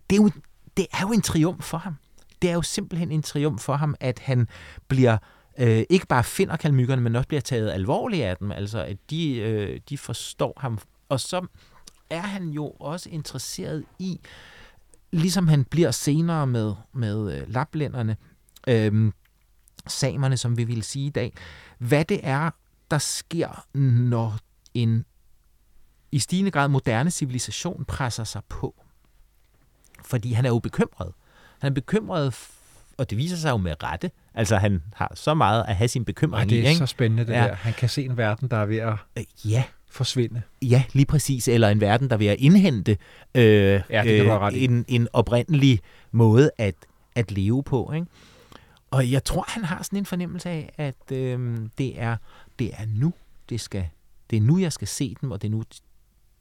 det, er jo, det er jo en triumf for ham. Det er jo simpelthen en triumf for ham, at han bliver øh, øh, ikke bare finder kalmykkerne, men også bliver taget alvorligt af dem. Altså, at de, øh, de forstår ham. Og så er han jo også interesseret i, ligesom han bliver senere med, med øh, laplænderne, øh, samerne, som vi vil sige i dag, hvad det er, der sker, når en i stigende grad moderne civilisation presser sig på. Fordi han er jo bekymret. Han er bekymret, og det viser sig jo med rette. Altså, han har så meget at have sin bekymring det i, er ikke? så spændende, det Ja. der. Han kan se en verden, der er ved at Øh, Ja, forsvinde. Ja, lige præcis. Eller en verden, der vil at indhente øh, Ja, det i. en, en oprindelig måde at, at leve på. Ikke? Og jeg tror, han har sådan en fornemmelse af, at øh, det, er, det er nu, det skal, det er nu, jeg skal se dem, og det er nu,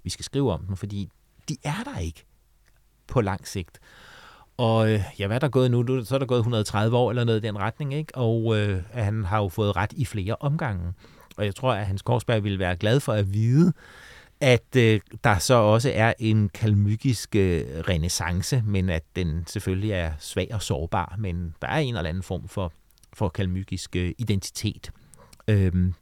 vi skal skrive om dem, fordi de er der ikke på lang sigt. Og øh, ja, hvad er der gået nu? Så er der gået 130 år eller noget i den retning, ikke? Og øh, han har jo fået ret i flere omgange. Og jeg tror, at Hans Korsberg ville være glad for at vide, at øh, der så også er en kalmykisk øh, renaissance, men at den selvfølgelig er svag og sårbar, men der er en eller anden form for, for kalmykisk øh, identitet. Øhm,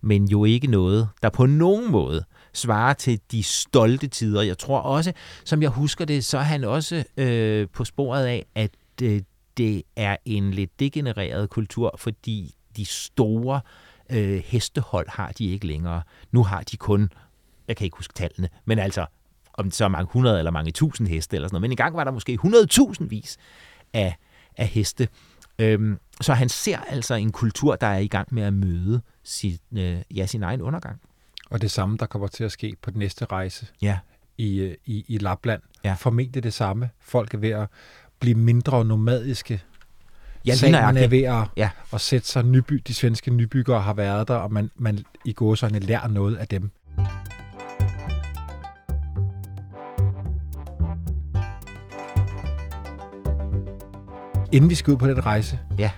men jo ikke noget, der på nogen måde svarer til de stolte tider. Jeg tror også, som jeg husker det, så er han også øh, på sporet af, at øh, det er en lidt degenereret kultur, fordi de store øh, hestehold har de ikke længere. Nu har de kun, jeg kan ikke huske tallene, men altså om det så er mange hundrede eller mange tusind heste eller sådan noget. Men engang var der måske 100.000 vis af, af heste. Øhm, så han ser altså en kultur, der er i gang med at møde sin, øh, ja, sin egen undergang. Og det samme, der kommer til at ske på den næste rejse Ja, i, øh, i, i Lapland. Ja. Formentlig det samme. Folk er ved at blive mindre nomadiske. ja Samerne er ved at, Ja. at sætte sig nyby. De svenske nybyggere har været der, og man, man i gåsøjne lærer noget af dem. Inden vi skal ud på den rejse, Ja.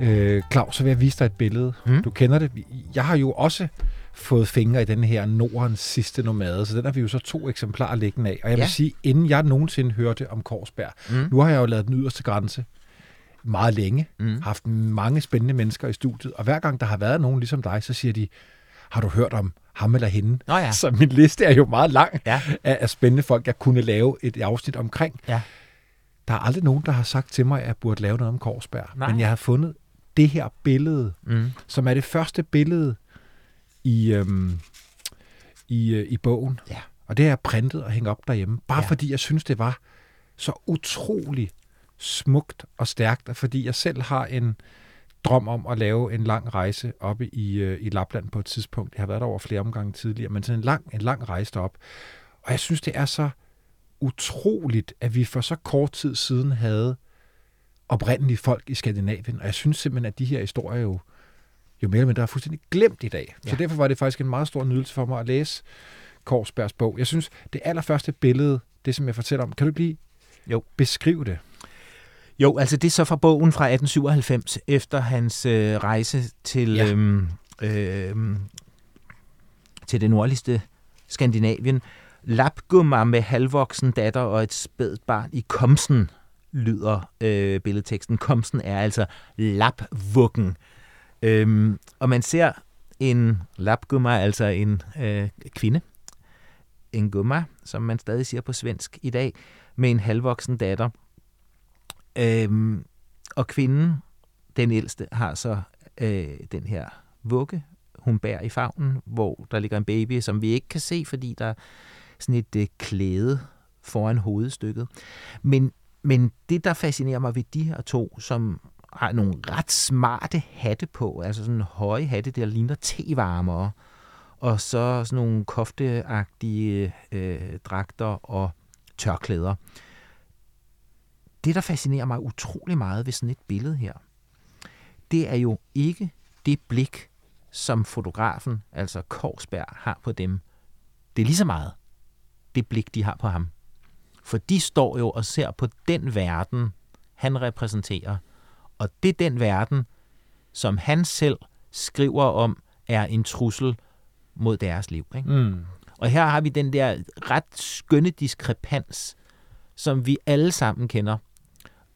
øh, Claus, så vil jeg vise dig et billede. Mm. Du kender det. Jeg har jo også fået fingre i den her Nordens sidste nomade, så den har vi jo så to eksemplarer liggende af. Og jeg vil Ja. sige, inden jeg nogensinde hørte om Korsberg, Mm. nu har jeg jo lavet den yderste grænse meget længe, Mm. haft mange spændende mennesker i studiet, og hver gang der har været nogen ligesom dig, så siger de, har du hørt om ham eller hende? Nå ja. Så min liste er jo meget lang Ja. af, af spændende folk, jeg kunne lave et afsnit omkring. Ja. Der er aldrig nogen, der har sagt til mig, at jeg burde lave noget om Korsberg. Nej. Men jeg har fundet det her billede, Mm. som er det første billede i, øhm, i, øh, i bogen. Ja. Og det har jeg printet og hængt op derhjemme. Bare Ja. fordi jeg synes, det var så utrolig smukt og stærkt, og fordi jeg selv har en drøm om at lave en lang rejse oppe i, øh, i Lapland på et tidspunkt. Jeg har været der over flere omgange tidligere, men sådan en lang, en lang rejse derop. Og jeg synes, det er så utroligt, at vi for så kort tid siden havde oprindelige folk i Skandinavien. Og jeg synes simpelthen, at de her historier jo, jo mere eller mindre er fuldstændig glemt i dag. Ja. Så derfor var det faktisk en meget stor nydelse for mig at læse Korsbergs bog. Jeg synes, det allerførste billede, det som jeg fortæller om, kan du lige Jo. beskrive det? Jo, altså det er så fra bogen fra 1897, efter hans øh, rejse til, Ja. øhm, øhm, til det nordligste Skandinavien. Lapgumma med halvvoksen datter og et spædt barn i Komsen, lyder øh, billedteksten. Komsen er altså lapvuggen. Øhm, og man ser en lapgumma, altså en øh, kvinde, en gumma, som man stadig siger på svensk i dag, med en halvvoksen datter. Øhm, og kvinden, den ældste, har så øh, den her vugge, hun bærer i favnen, hvor der ligger en baby, som vi ikke kan se, fordi der er sådan et øh, klæde foran hovedstykket. Men, men det, der fascinerer mig ved de her to, som har nogle ret smarte hatte på, altså sådan høje hatte, der ligner tevarmere, og så sådan nogle kofteagtige øh, dragter og tørklæder. Det, der fascinerer mig utrolig meget ved sådan et billede her, det er jo ikke det blik, som fotografen, altså Korsberg, har på dem. Det er lige så meget det blik, de har på ham. For de står jo og ser på den verden, han repræsenterer. Og det er den verden, som han selv skriver om, er en trussel mod deres liv. Ikke? Mm. Og her har vi den der ret skønne diskrepans, som vi alle sammen kender,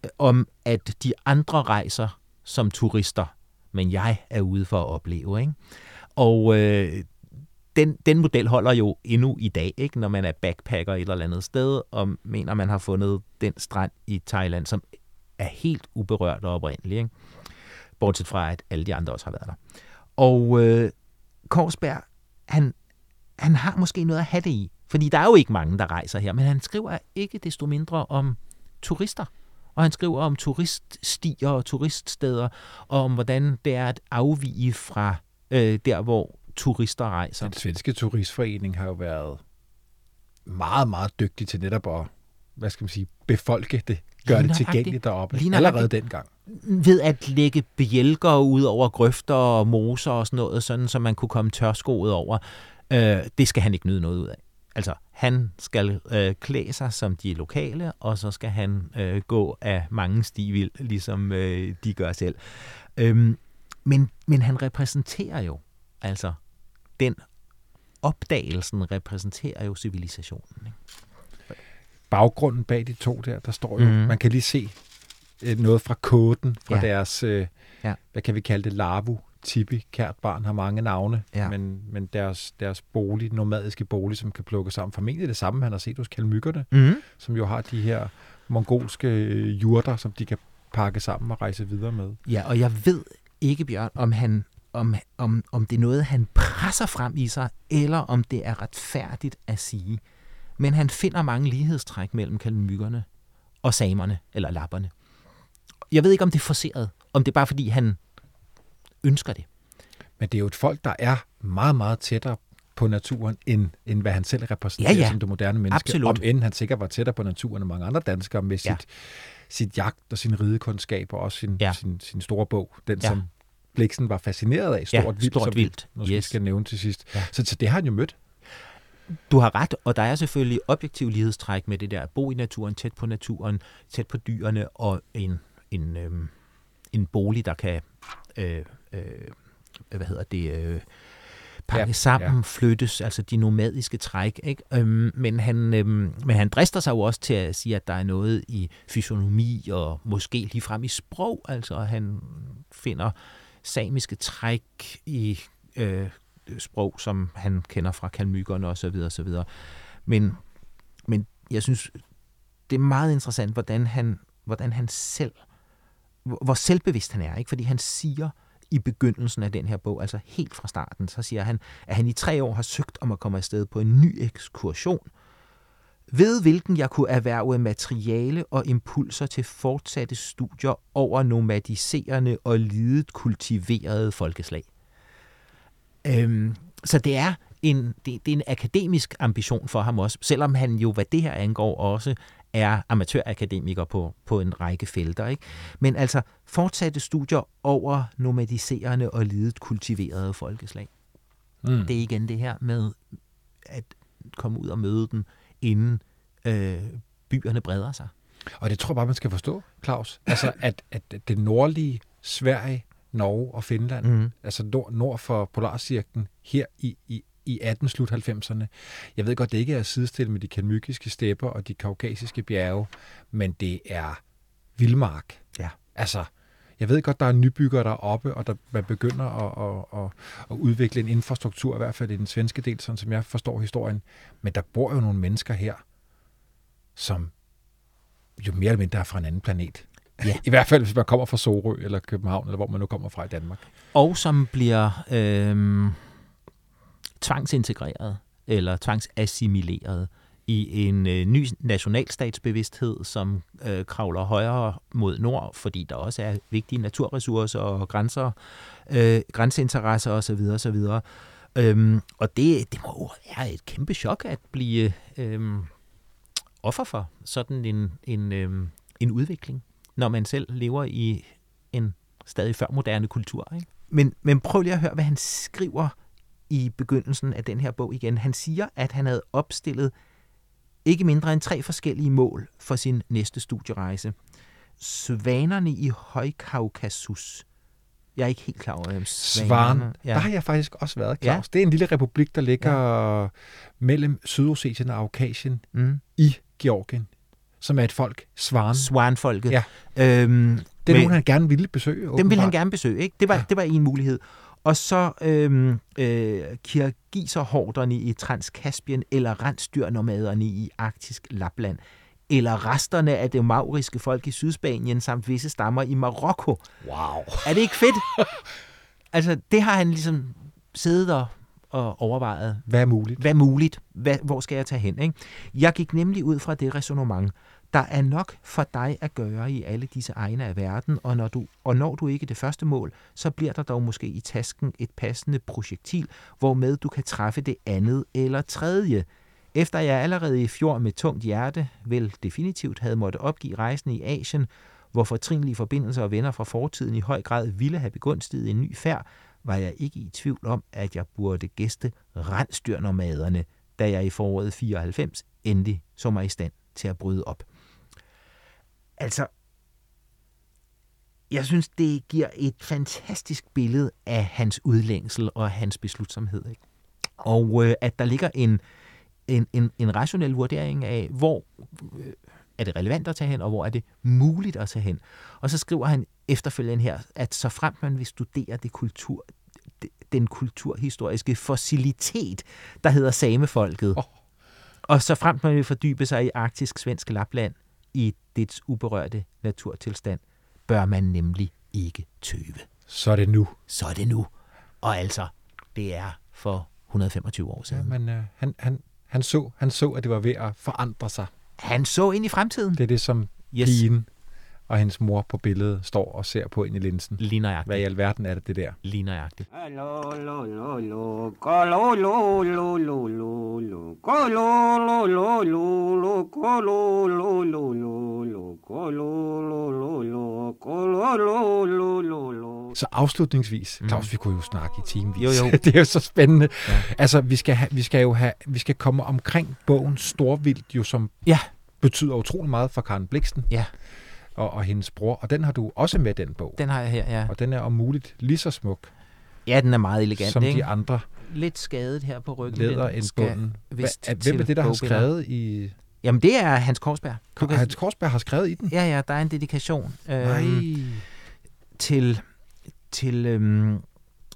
øh, om at de andre rejser som turister, men jeg er ude for at opleve. Ikke? Og øh, den, den model holder jo endnu i dag, ikke? når man er backpacker et eller andet sted, og mener, man har fundet den strand i Thailand, som er helt uberørt og oprindelig. Ikke? Bortset fra, at alle de andre også har været der. Og øh, Korsberg, han, han har måske noget at have det i. Fordi der er jo ikke mange, der rejser her, men han skriver ikke desto mindre om turister. Og han skriver om turiststier og turiststeder, og om hvordan det er at afvige fra øh, der, hvor turister rejser. Den svenske turistforening har jo været meget, meget dygtig til netop at, hvad skal man sige, befolke det, gøre det tilgængeligt deroppe. Lige Allerede dengang. Ved at lægge bjælker ud over grøfter og moser og sådan noget, sådan så man kunne komme tørskoet over. Øh, det skal han ikke nyde noget ud af. Altså, han skal øh, klæde sig som de lokale, og så skal han øh, gå af mange stivil, ligesom øh, de gør selv. Øhm, men, men han repræsenterer jo, altså, den opdagelsen repræsenterer jo civilisationen. Ikke? Baggrunden bag de to der, der står jo, mm. man kan lige se øh, noget fra koden, fra Ja. deres, øh, Ja. hvad kan vi kalde det, larvu, tipi, kært barn har mange navne, Ja. men, men deres, deres bolig, nomadiske bolig, som kan plukke sammen. Formentlig det samme, han har set hos kalmykkerne, Mm. som jo har de her mongolske øh, jurter, som de kan pakke sammen og rejse videre med. Ja, og jeg ved ikke, Bjørn, om, han, om, om, om det er noget, han presser frem i sig, eller om det er retfærdigt at sige. Men han finder mange lighedstræk mellem kalmykkerne og samerne, eller lapperne. Jeg ved ikke, om det er forceret, om det er bare fordi, han ønsker det. Men det er jo et folk, der er meget, meget tættere på naturen, end, end hvad han selv repræsenterer Ja, ja. som det moderne menneske. Absolut. Om end han sikkert var tættere på naturen end mange andre danskere med sit, Ja. sit jagt og sin ridekundskab og også sin, Ja. sin, sin store bog. Den, Ja. som Bliksen var fascineret af. Stort Ja, vildt, Stort som vi Vildt. måske Yes. skal nævne til sidst. Ja. Så, så det har han jo mødt. Du har ret, og der er selvfølgelig objektiv lighedstræk med det der at bo i naturen, tæt på naturen, tæt på dyrene, og en, en, øhm, en bolig, der kan øh, øh, hvad hedder det, øh, pakke Ja, sammen, ja. flyttes, altså de nomadiske træk. Ikke? Øhm, men, han, øhm, men han drister sig jo også til at sige, at der er noget i fysionomi og måske ligefrem i sprog. Altså han finder samiske træk i øh, Øh, sprog, som han kender fra kalmykkerne og så videre, og så videre. Men, men jeg synes, det er meget interessant, hvordan han, hvordan han selv, hvor hvor selvbevidst han er. Ikke? Fordi han siger i begyndelsen af den her bog, altså helt fra starten, så siger han, at han i tre år har søgt om at komme afsted på en ny ekskursion, ved hvilken jeg kunne erhverve materiale og impulser til fortsatte studier over nomadiserende og lidet kultiverede folkeslag. Øhm, så det er, en, det, det er en akademisk ambition for ham også, selvom han jo, hvad det her angår, også er amatørakademiker på, på en række felter. Ikke? Men altså fortsatte studier over nomadiserende og lidet kultiverede folkeslag. Mm. Det er igen det her med at komme ud og møde dem, inden øh, byerne breder sig. Og det tror jeg bare, man skal forstå, Claus. Altså, at, at det nordlige Sverige, Norge og Finland, Mhm. altså nord, nord for Polarcirklen, her i, i, i 18 slut 90'erne. Jeg ved godt, det ikke er sidestillet med de kalmykiske stepper og de kaukasiske bjerge, men det er vildmark. Ja. Altså, jeg ved godt, der er nybyggere deroppe, og der, man begynder at, at, at, at udvikle en infrastruktur, i hvert fald i den svenske del, sådan som jeg forstår historien. Men der bor jo nogle mennesker her, som jo mere eller mindre er fra en anden planet. Ja. I hvert fald, hvis man kommer fra Sorø eller København, eller hvor man nu kommer fra i Danmark. Og som bliver øh, tvangsintegreret eller tvangsassimileret i en øh, ny nationalstatsbevidsthed, som øh, kravler højere mod nord, fordi der også er vigtige naturressourcer og grænser, øh, grænseinteresser osv. osv. Øhm, og det, det må jo være et kæmpe chok at blive øhm, offer for sådan en, en, øhm, en udvikling, når man selv lever i en stadig før moderne kultur. Ikke? Men, men prøv lige at høre, hvad han skriver i begyndelsen af den her bog igen. Han siger, at han havde opstillet ikke mindre end tre forskellige mål for sin næste studierejse. Svanerne i Højkaukasus. Jeg er ikke helt klar over, hvem Svan, ja. der har jeg faktisk også været, Ja. Claus. Det er en lille republik, der ligger ja. mellem Sydossetien og Aukasien Mm. i Georgien, som er et folk, Svan. Swanfolket. Ja. Øhm, Det er nogen, han gerne ville besøge. Dem ville han åbenbart. gerne besøge, ikke? Det var, ja. det var en mulighed. Og så øhm, øh, kirgiserhorderne i Transkaspien, eller rensdyrnomaderne i arktisk Lapland, eller resterne af det mauriske folk i Sydspanien, samt visse stammer i Marokko. Wow. Er det ikke fedt? altså, det har han ligesom siddet og, og overvejet. Hvad er muligt? Hvad er muligt? Hvad, hvor skal jeg tage hen? Ikke? Jeg gik nemlig ud fra det resonemang. Der er nok for dig at gøre i alle disse egne af verden, og når, du, og når du ikke det første mål, så bliver der dog måske i tasken et passende projektil, hvormed du kan træffe det andet eller tredje. Efter jeg allerede i fjor med tungt hjerte, vel definitivt havde måtte opgive rejsen i Asien, hvor fortrinlige forbindelser og venner fra fortiden i høj grad ville have begunstiget en ny færd, var jeg ikke i tvivl om, at jeg burde gæste rensdyrnomaderne, da jeg i foråret 94 endelig så mig i stand til at bryde op. Altså, jeg synes, det giver et fantastisk billede af hans udlængsel og hans beslutsomhed. Ikke? Og øh, at der ligger en, en, en, en rationel vurdering af, hvor øh, er det relevant at tage hen, og hvor er det muligt at tage hen. Og så skriver han efterfølgende her, at så frem man vil studere det kultur, den kulturhistoriske fossilitet, der hedder samefolket, Åh. og så frem man vil fordybe sig i arktisk svensk Lapland i dets uberørte naturtilstand, bør man nemlig ikke tøve. Så er det nu. Så er det nu. Og altså, det er for 125 år Ja, siden. men øh, han, han, han, så, han så, at det var ved at forandre sig. Han så ind i fremtiden. Det er det, som Yes. pigen og hendes mor på billedet står og ser på ind i linsen. Lige nøjagtigt. Hvad i alverden er det, det der? Lo. Så afslutningsvis, Claus, vi kunne jo snakke i timevis. Jo, jo. det er jo så spændende. Ja. Altså, vi skal, have, vi skal jo have, vi skal komme omkring bogen Storvildt, jo som Ja. betyder utrolig meget for Karen Bliksten Ja, og, og hendes bror. Og den har du også med, den bog. den har jeg her, ja. Og den er om muligt lige så smuk. Ja, den er meget elegant, som ikke? de andre Lidt skadet her på ryggen. læder Den end bunden. Hvem er det, der har skrevet i... Jamen, det er Hans Korsberg. Du kan- Hans Korsberg har skrevet i den? Ja, ja, der er en dedikation Nej. øhm, til, til øhm,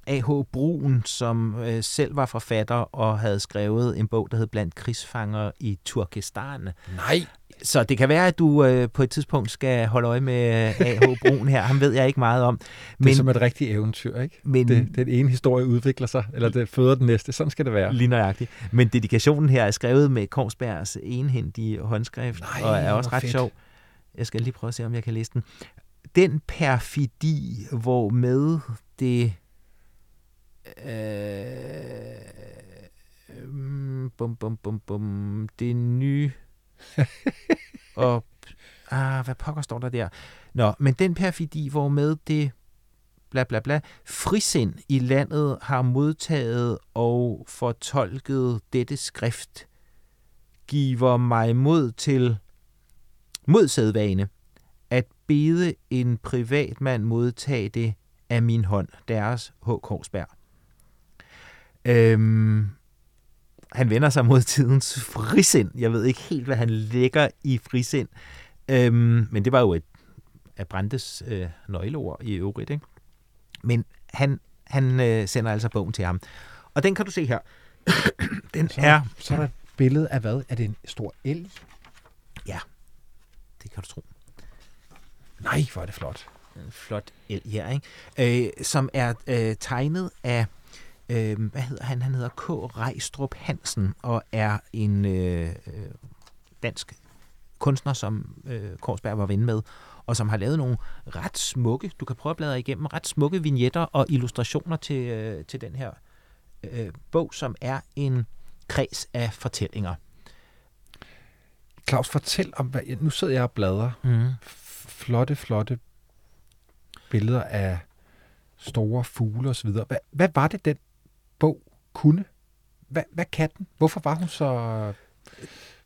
A.H. Brun, som øh, selv var forfatter og havde skrevet en bog, der hed Blandt krigsfanger i Turkestan. Nej. Så det kan være, at du øh, på et tidspunkt skal holde øje med A.H. Brun her. Ham ved jeg ikke meget om. Det er Men, som et rigtigt eventyr, ikke? men Det, den ene historie udvikler sig, eller det føder den næste. Sådan skal det være. Lige nøjagtigt. Men dedikationen her er skrevet med Korsbergs enhændige håndskrift, Nej, og er også ret fedt. sjov. Jeg skal lige prøve at se, om jeg kan læse den. Den perfidi, hvor med det... Øh, bum, bum, bum, bum, det nye... og, ah, hvad pokker står der der? Nå, men den perfidi, hvor med det bla bla bla, frisind i landet har modtaget og fortolket dette skrift, giver mig mod til modsædvane at bede en privatmand modtage det af min hånd, deres H. Korsberg. Øhm, han vender sig mod tidens frisind. Jeg ved ikke helt, hvad han lægger i frisind. Øhm, men det var jo et af Brandes øh, nøgleord i øvrigt. Ikke? Men han, han øh, sender altså bogen til ham. Og den kan du se her. den Så, er... så er der et billede af hvad? Er det en stor elg? Ja, det kan du tro. Nej, hvor er det flot. En flot el her, ikke? Øh, som er øh, tegnet af, øh, hvad hedder han? Han hedder K. Rejstrup Hansen, og er en øh, øh, dansk kunstner, som øh, Korsberg var ven med, og som har lavet nogle ret smukke, du kan prøve at bladre igennem, ret smukke vignetter og illustrationer til, øh, til den her øh, bog, som er en kreds af fortællinger. Claus, fortæl om, hvad, nu sidder jeg og bladrer. Mm. Flotte, flotte billeder af store fugle osv. Hvad, hvad var det, den bog kunne? Hvad, hvad kan den? Hvorfor var hun så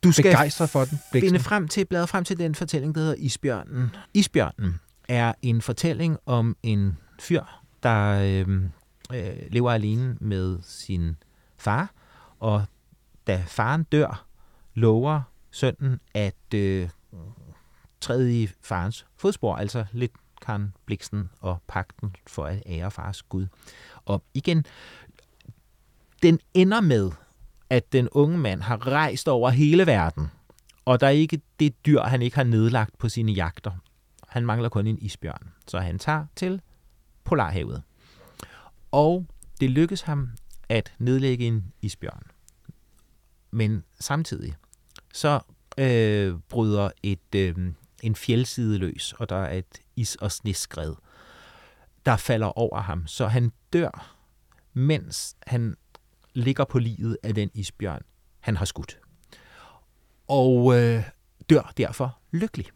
Du skal begejstret for den? Bliksen? finde frem til, bladre frem til den fortælling, der hedder Isbjørnen. Isbjørnen er en fortælling om en fyr, der øh, øh, lever alene med sin far, og da faren dør, lover sønnen at øh, træde i farens fodspor, altså lidt Karen Bliksen og pakten for at ære fars Gud. Og igen, den ender med, at den unge mand har rejst over hele verden, og der er ikke det dyr, han ikke har nedlagt på sine jagter. Han mangler kun en isbjørn, så han tager til Polarhavet. Og det lykkes ham at nedlægge en isbjørn. Men samtidig så øh, bryder et, øh, en fjeldside løs, og der er et is- og sneskred, der falder over ham. Så han dør, mens han ligger på livet af den isbjørn, han har skudt. Og øh, dør derfor lykkelig,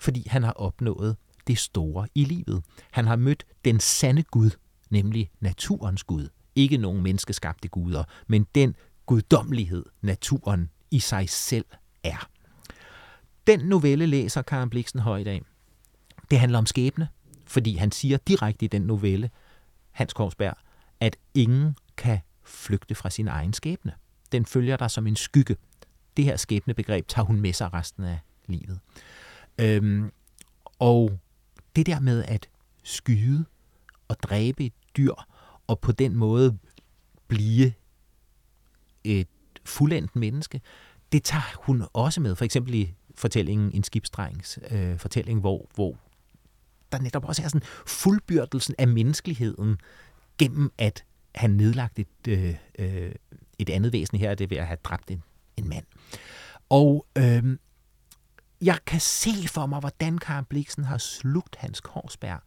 fordi han har opnået det store i livet. Han har mødt den sande Gud, nemlig naturens Gud. Ikke nogen menneskeskabte guder, men den guddommelighed, naturen i sig selv er. Den novelle læser Karen Bliksen i dag. Det handler om skæbne, fordi han siger direkte i den novelle, Hans Korsberg, at ingen kan flygte fra sin egen skæbne. Den følger dig som en skygge. Det her skæbnebegreb tager hun med sig resten af livet. Øhm, og det der med at skyde og dræbe et dyr, og på den måde blive et fuldendt menneske, det tager hun også med. For eksempel i fortællingen En skibsdrengs øh, fortælling, hvor, hvor der netop også er sådan fuldbyrdelsen af menneskeligheden gennem at have nedlagt et, øh, øh, et andet væsen her, det er ved at have dræbt en, en mand. Og øh, jeg kan se for mig, hvordan Karen Bliksen har slugt Hans Korsberg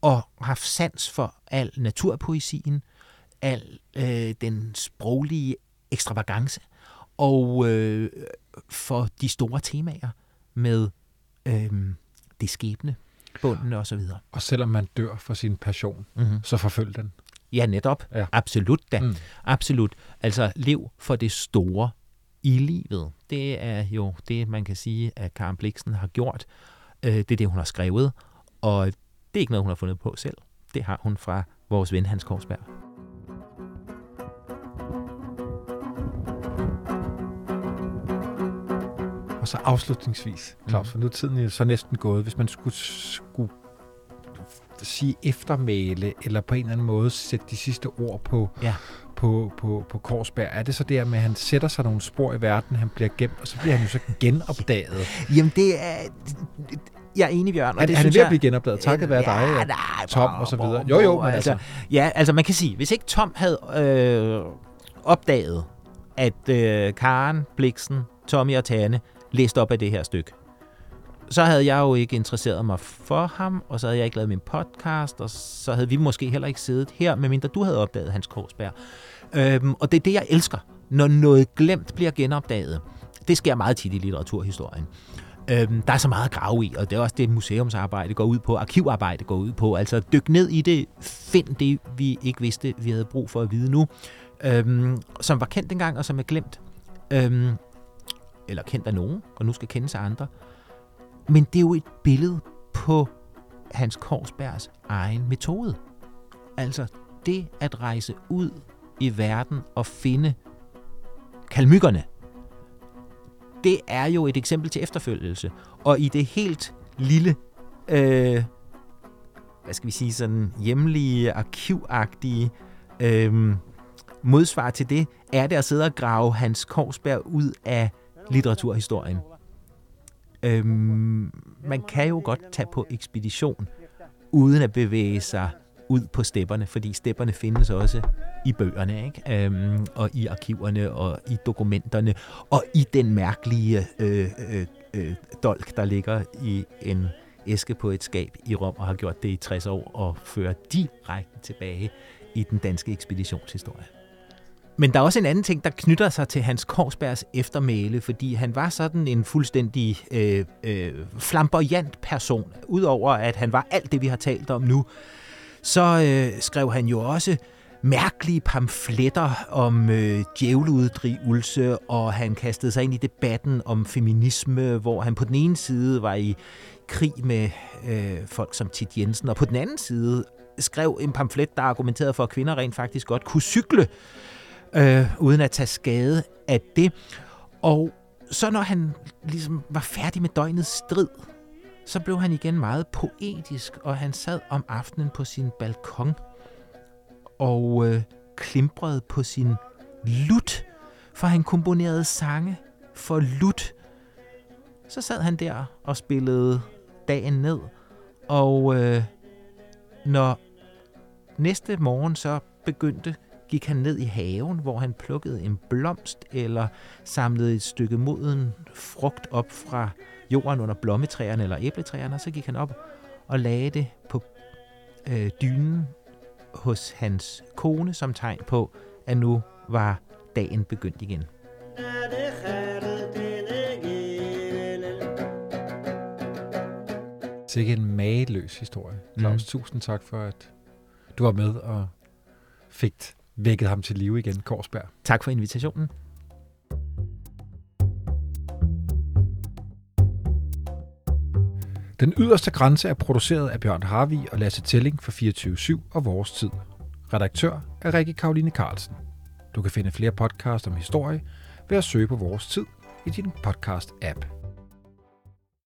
og haft sans for al naturpoesien, al øh, den sproglige ekstravagance og øh, for de store temaer med øh, det skæbne, bunden og så videre. Og selvom man dør for sin passion, Mm-hmm. så forfølg den. Ja, netop. Ja. Absolut da. Mm. Absolut. Altså, lev for det store i livet. Det er jo det, man kan sige, at Karen Bliksen har gjort. Øh, Det er det, hun har skrevet. Og det er ikke noget, hun har fundet på selv. Det har hun fra vores ven Hans Korsberg. Og så afslutningsvis, Claus, mm. for nu er tiden så næsten gået. Hvis man skulle, skulle sige eftermæle, eller på en eller anden måde sætte de sidste ord på, Ja. på, på, på Korsberg, er det så der med, at han sætter sig nogle spor i verden, han bliver gemt, og så bliver han jo så genopdaget. Jamen, det er... Jeg er enig, Bjørn. Og det er han synes ved at blive genopdaget, takket være dig, Ja, og nej, Tom og så videre. Jo, jo, men altså- Ja, altså man kan sige, hvis ikke Tom havde øh, opdaget, at øh, Karen, Bliksen, Tommy og Tane læste op af det her stykke, så havde jeg jo ikke interesseret mig for ham, og så havde jeg ikke lavet min podcast, og så havde vi måske heller ikke siddet her, medmindre du havde opdaget Hans Korsberg. Øhm, og det er det, jeg elsker, når noget glemt bliver genopdaget. Det sker meget tit i litteraturhistorien. Øhm, der er så meget at grave i, og det er også det, museumsarbejde går ud på, arkivarbejde går ud på. Altså dyk ned i det, find det, vi ikke vidste, vi havde brug for at vide nu, øhm, som var kendt engang, og som er glemt. Øhm, eller kendt af nogen, og nu skal kendes af andre. Men det er jo et billede på Hans Korsbergs egen metode. Altså det at rejse ud i verden og finde kalmykkerne, det er jo et eksempel til efterfølgelse. Og i det helt lille, øh, hvad skal vi sige, sådan hjemlige, arkivagtige øh, modsvar til det, er det at sidde og grave Hans Korsberg ud af litteraturhistorien. Øhm, man kan jo godt tage på ekspedition, uden at bevæge sig ud på stepperne, fordi stepperne findes også i bøgerne, ikke? Øhm, og i arkiverne, og i dokumenterne, og i den mærkelige øh, øh, øh, dolk, der ligger i en æske på et skab i Rom, og har gjort det i 60 år, og fører direkte tilbage i den danske ekspeditionshistorie. Men der er også en anden ting, der knytter sig til Hans Korsbergs eftermæle, fordi han var sådan en fuldstændig øh, øh, flamboyant person. Udover at han var alt det, vi har talt om nu, så øh, skrev han jo også mærkelige pamfletter om øh, djævleuddrivelse, og han kastede sig ind i debatten om feminisme, hvor han på den ene side var i krig med øh, folk som Tit Jensen, og på den anden side skrev en pamflet, der argumenterede for, at kvinder rent faktisk godt kunne cykle, øh, uden at tage skade af det. Og så når han ligesom var færdig med døgnets strid, så blev han igen meget poetisk, og han sad om aftenen på sin balkon og øh, klimprede på sin lut, for han komponerede sange for lut. Så sad han der og spillede dagen ned, og øh, når næste morgen så begyndte, gik han ned i haven, hvor han plukkede en blomst eller samlede et stykke moden frugt op fra jorden under blommetræerne eller æbletræerne, og så gik han op og lagde det på øh, dynen hos hans kone som tegn på, at nu var dagen begyndt igen. Sikke en mageløs historie. Claus, mm. tusind tak for, at du var med og fik vækket ham til live igen, Korsberg. Tak for invitationen. Den yderste grænse er produceret af Bjørn Harvi og Lasse Telling for 24-7 og Vores Tid. Redaktør er Rikke Karoline Carlsen. Du kan finde flere podcasts om historie ved at søge på Vores Tid i din podcast-app.